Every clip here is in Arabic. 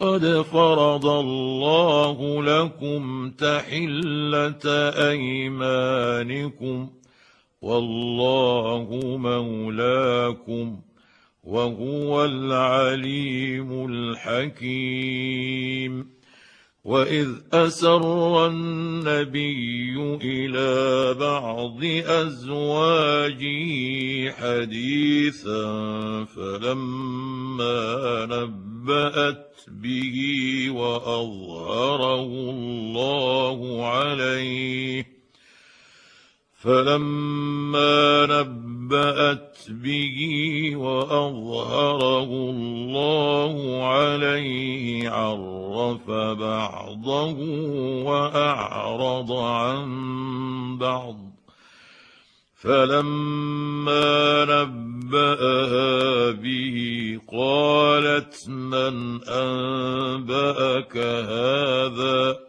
قد فرض الله لكم تحلة أيمانكم والله مولاكم وهو العليم الحكيم واذ اسر النبي إلى بعض ازواجه حديثا فلما نبات به واظهره الله عليه فلما نبأت به وأظهره الله عليه عرف بعضه وأعرض عن بعض. فلما نبأها به قالت من أنبأك هذا؟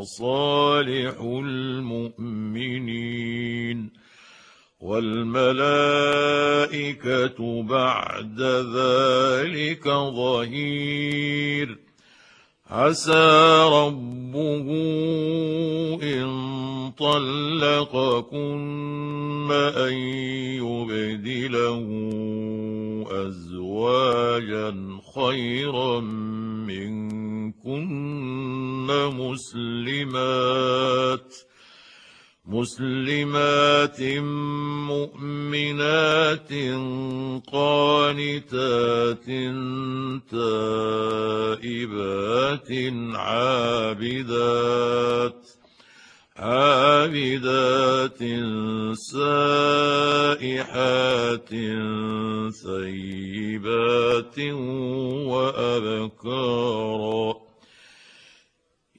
وصالح المؤمنين والملائكة بعد ذلك ظهير. عسى ربه إن طلقكن أن يبدله أزواجا خيرا منكن مسلمات مسلمات مؤمنات قانتات تائبات عابدات عابدات سائحات ثيبات وابكارا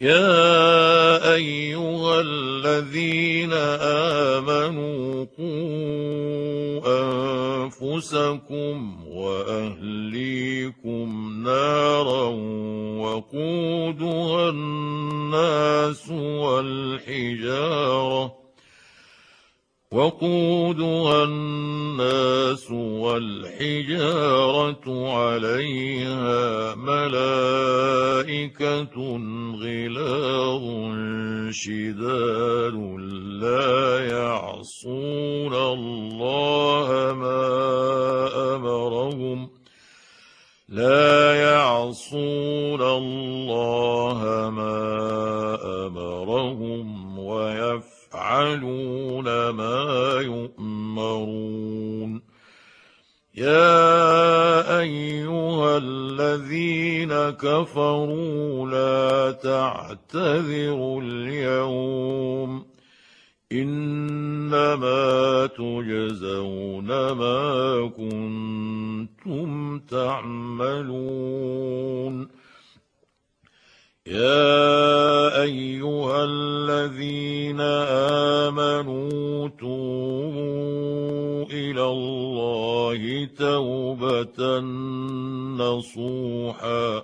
يا أيها الذين آمنوا قوا أنفسكم وأهليكم نارا وقودها الناس والحجارة وقودها الناس والحجارة عليها ملائكة غلاظ شداد لا يعصون ويفعلون ما يؤمرون. يا أيها الذين كفروا لا تعتذروا اليوم. إنما تجزون ما كنتم تعملون. يا أيها الذين آمنوا توبوا إلى الله توبة نصوحا.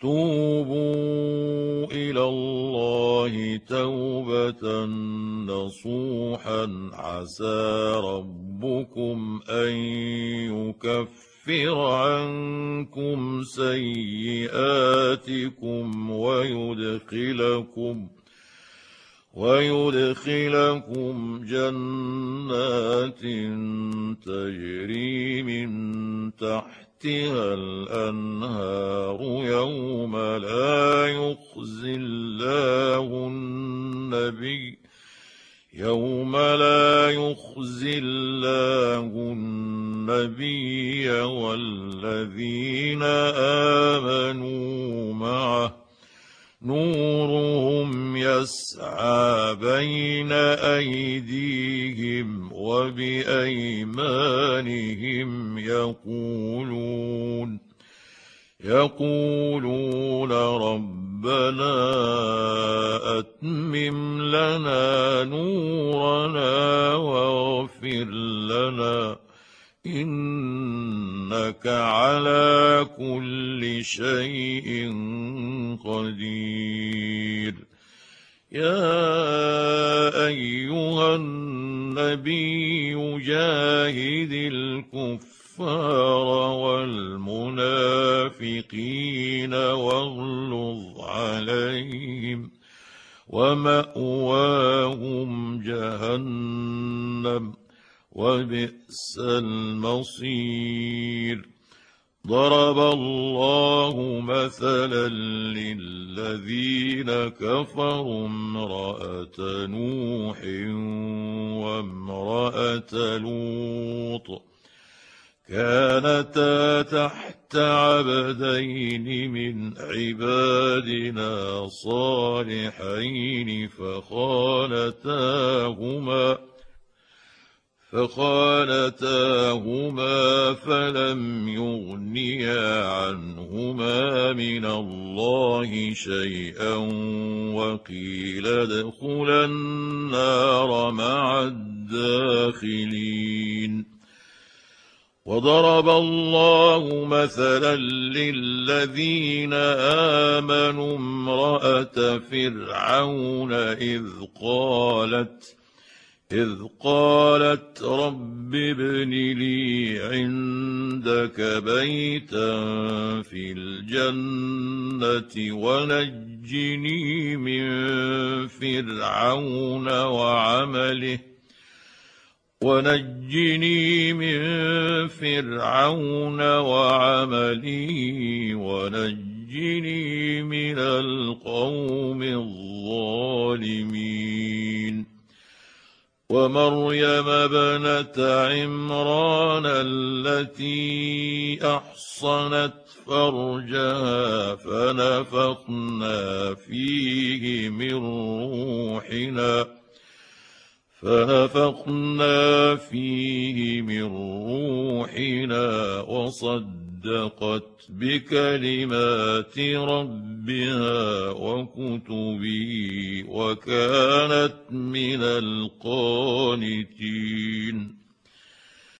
توبوا إلى الله توبة نصوحا. عسى ربكم أن يكفر عنكم سيئاتكم ويدخلكم ويدخلكم جنات تجري من تحت تحتها الأنهار يوم لا يخزي الله النبي يوم لا يخزي الله النبي والذين آمنوا معه. نورهم يسعى بين أيديهم وبأيمانهم يقولون يقولون ربنا أتمم لنا نورنا واغفر لنا. إنك على كل شيء قدير. يا أيها النبي جاهد الكفار والمنافقين واغلظ عليهم ومأواهم جهنم. وبئس المصير. ضرب الله مثلا للذين كفروا امرأة نوح وامرأة لوط. كانتا تحت عبدين من عبادنا صالحين فخانتاهما. فخانتاهما فلم يغنيا عنهما من الله شيئا وقيل ادخلا النار مع الداخلين. وضرب الله مثلا للذين آمنوا امرأة فرعون إذ قالت إذ قالت رب ابن لي عندك بيتا في الجنة ونجني من فرعون وعمله ونجني من فرعون وعمله ونجني من القوم الظالمين. ومريم ابنة عمران التي أحصنت فرجها فنفخنا فيه من روحنا فنفخنا فيه من روحنا وصدقت بكلمات ربها وكتبه وكانت من القانتين.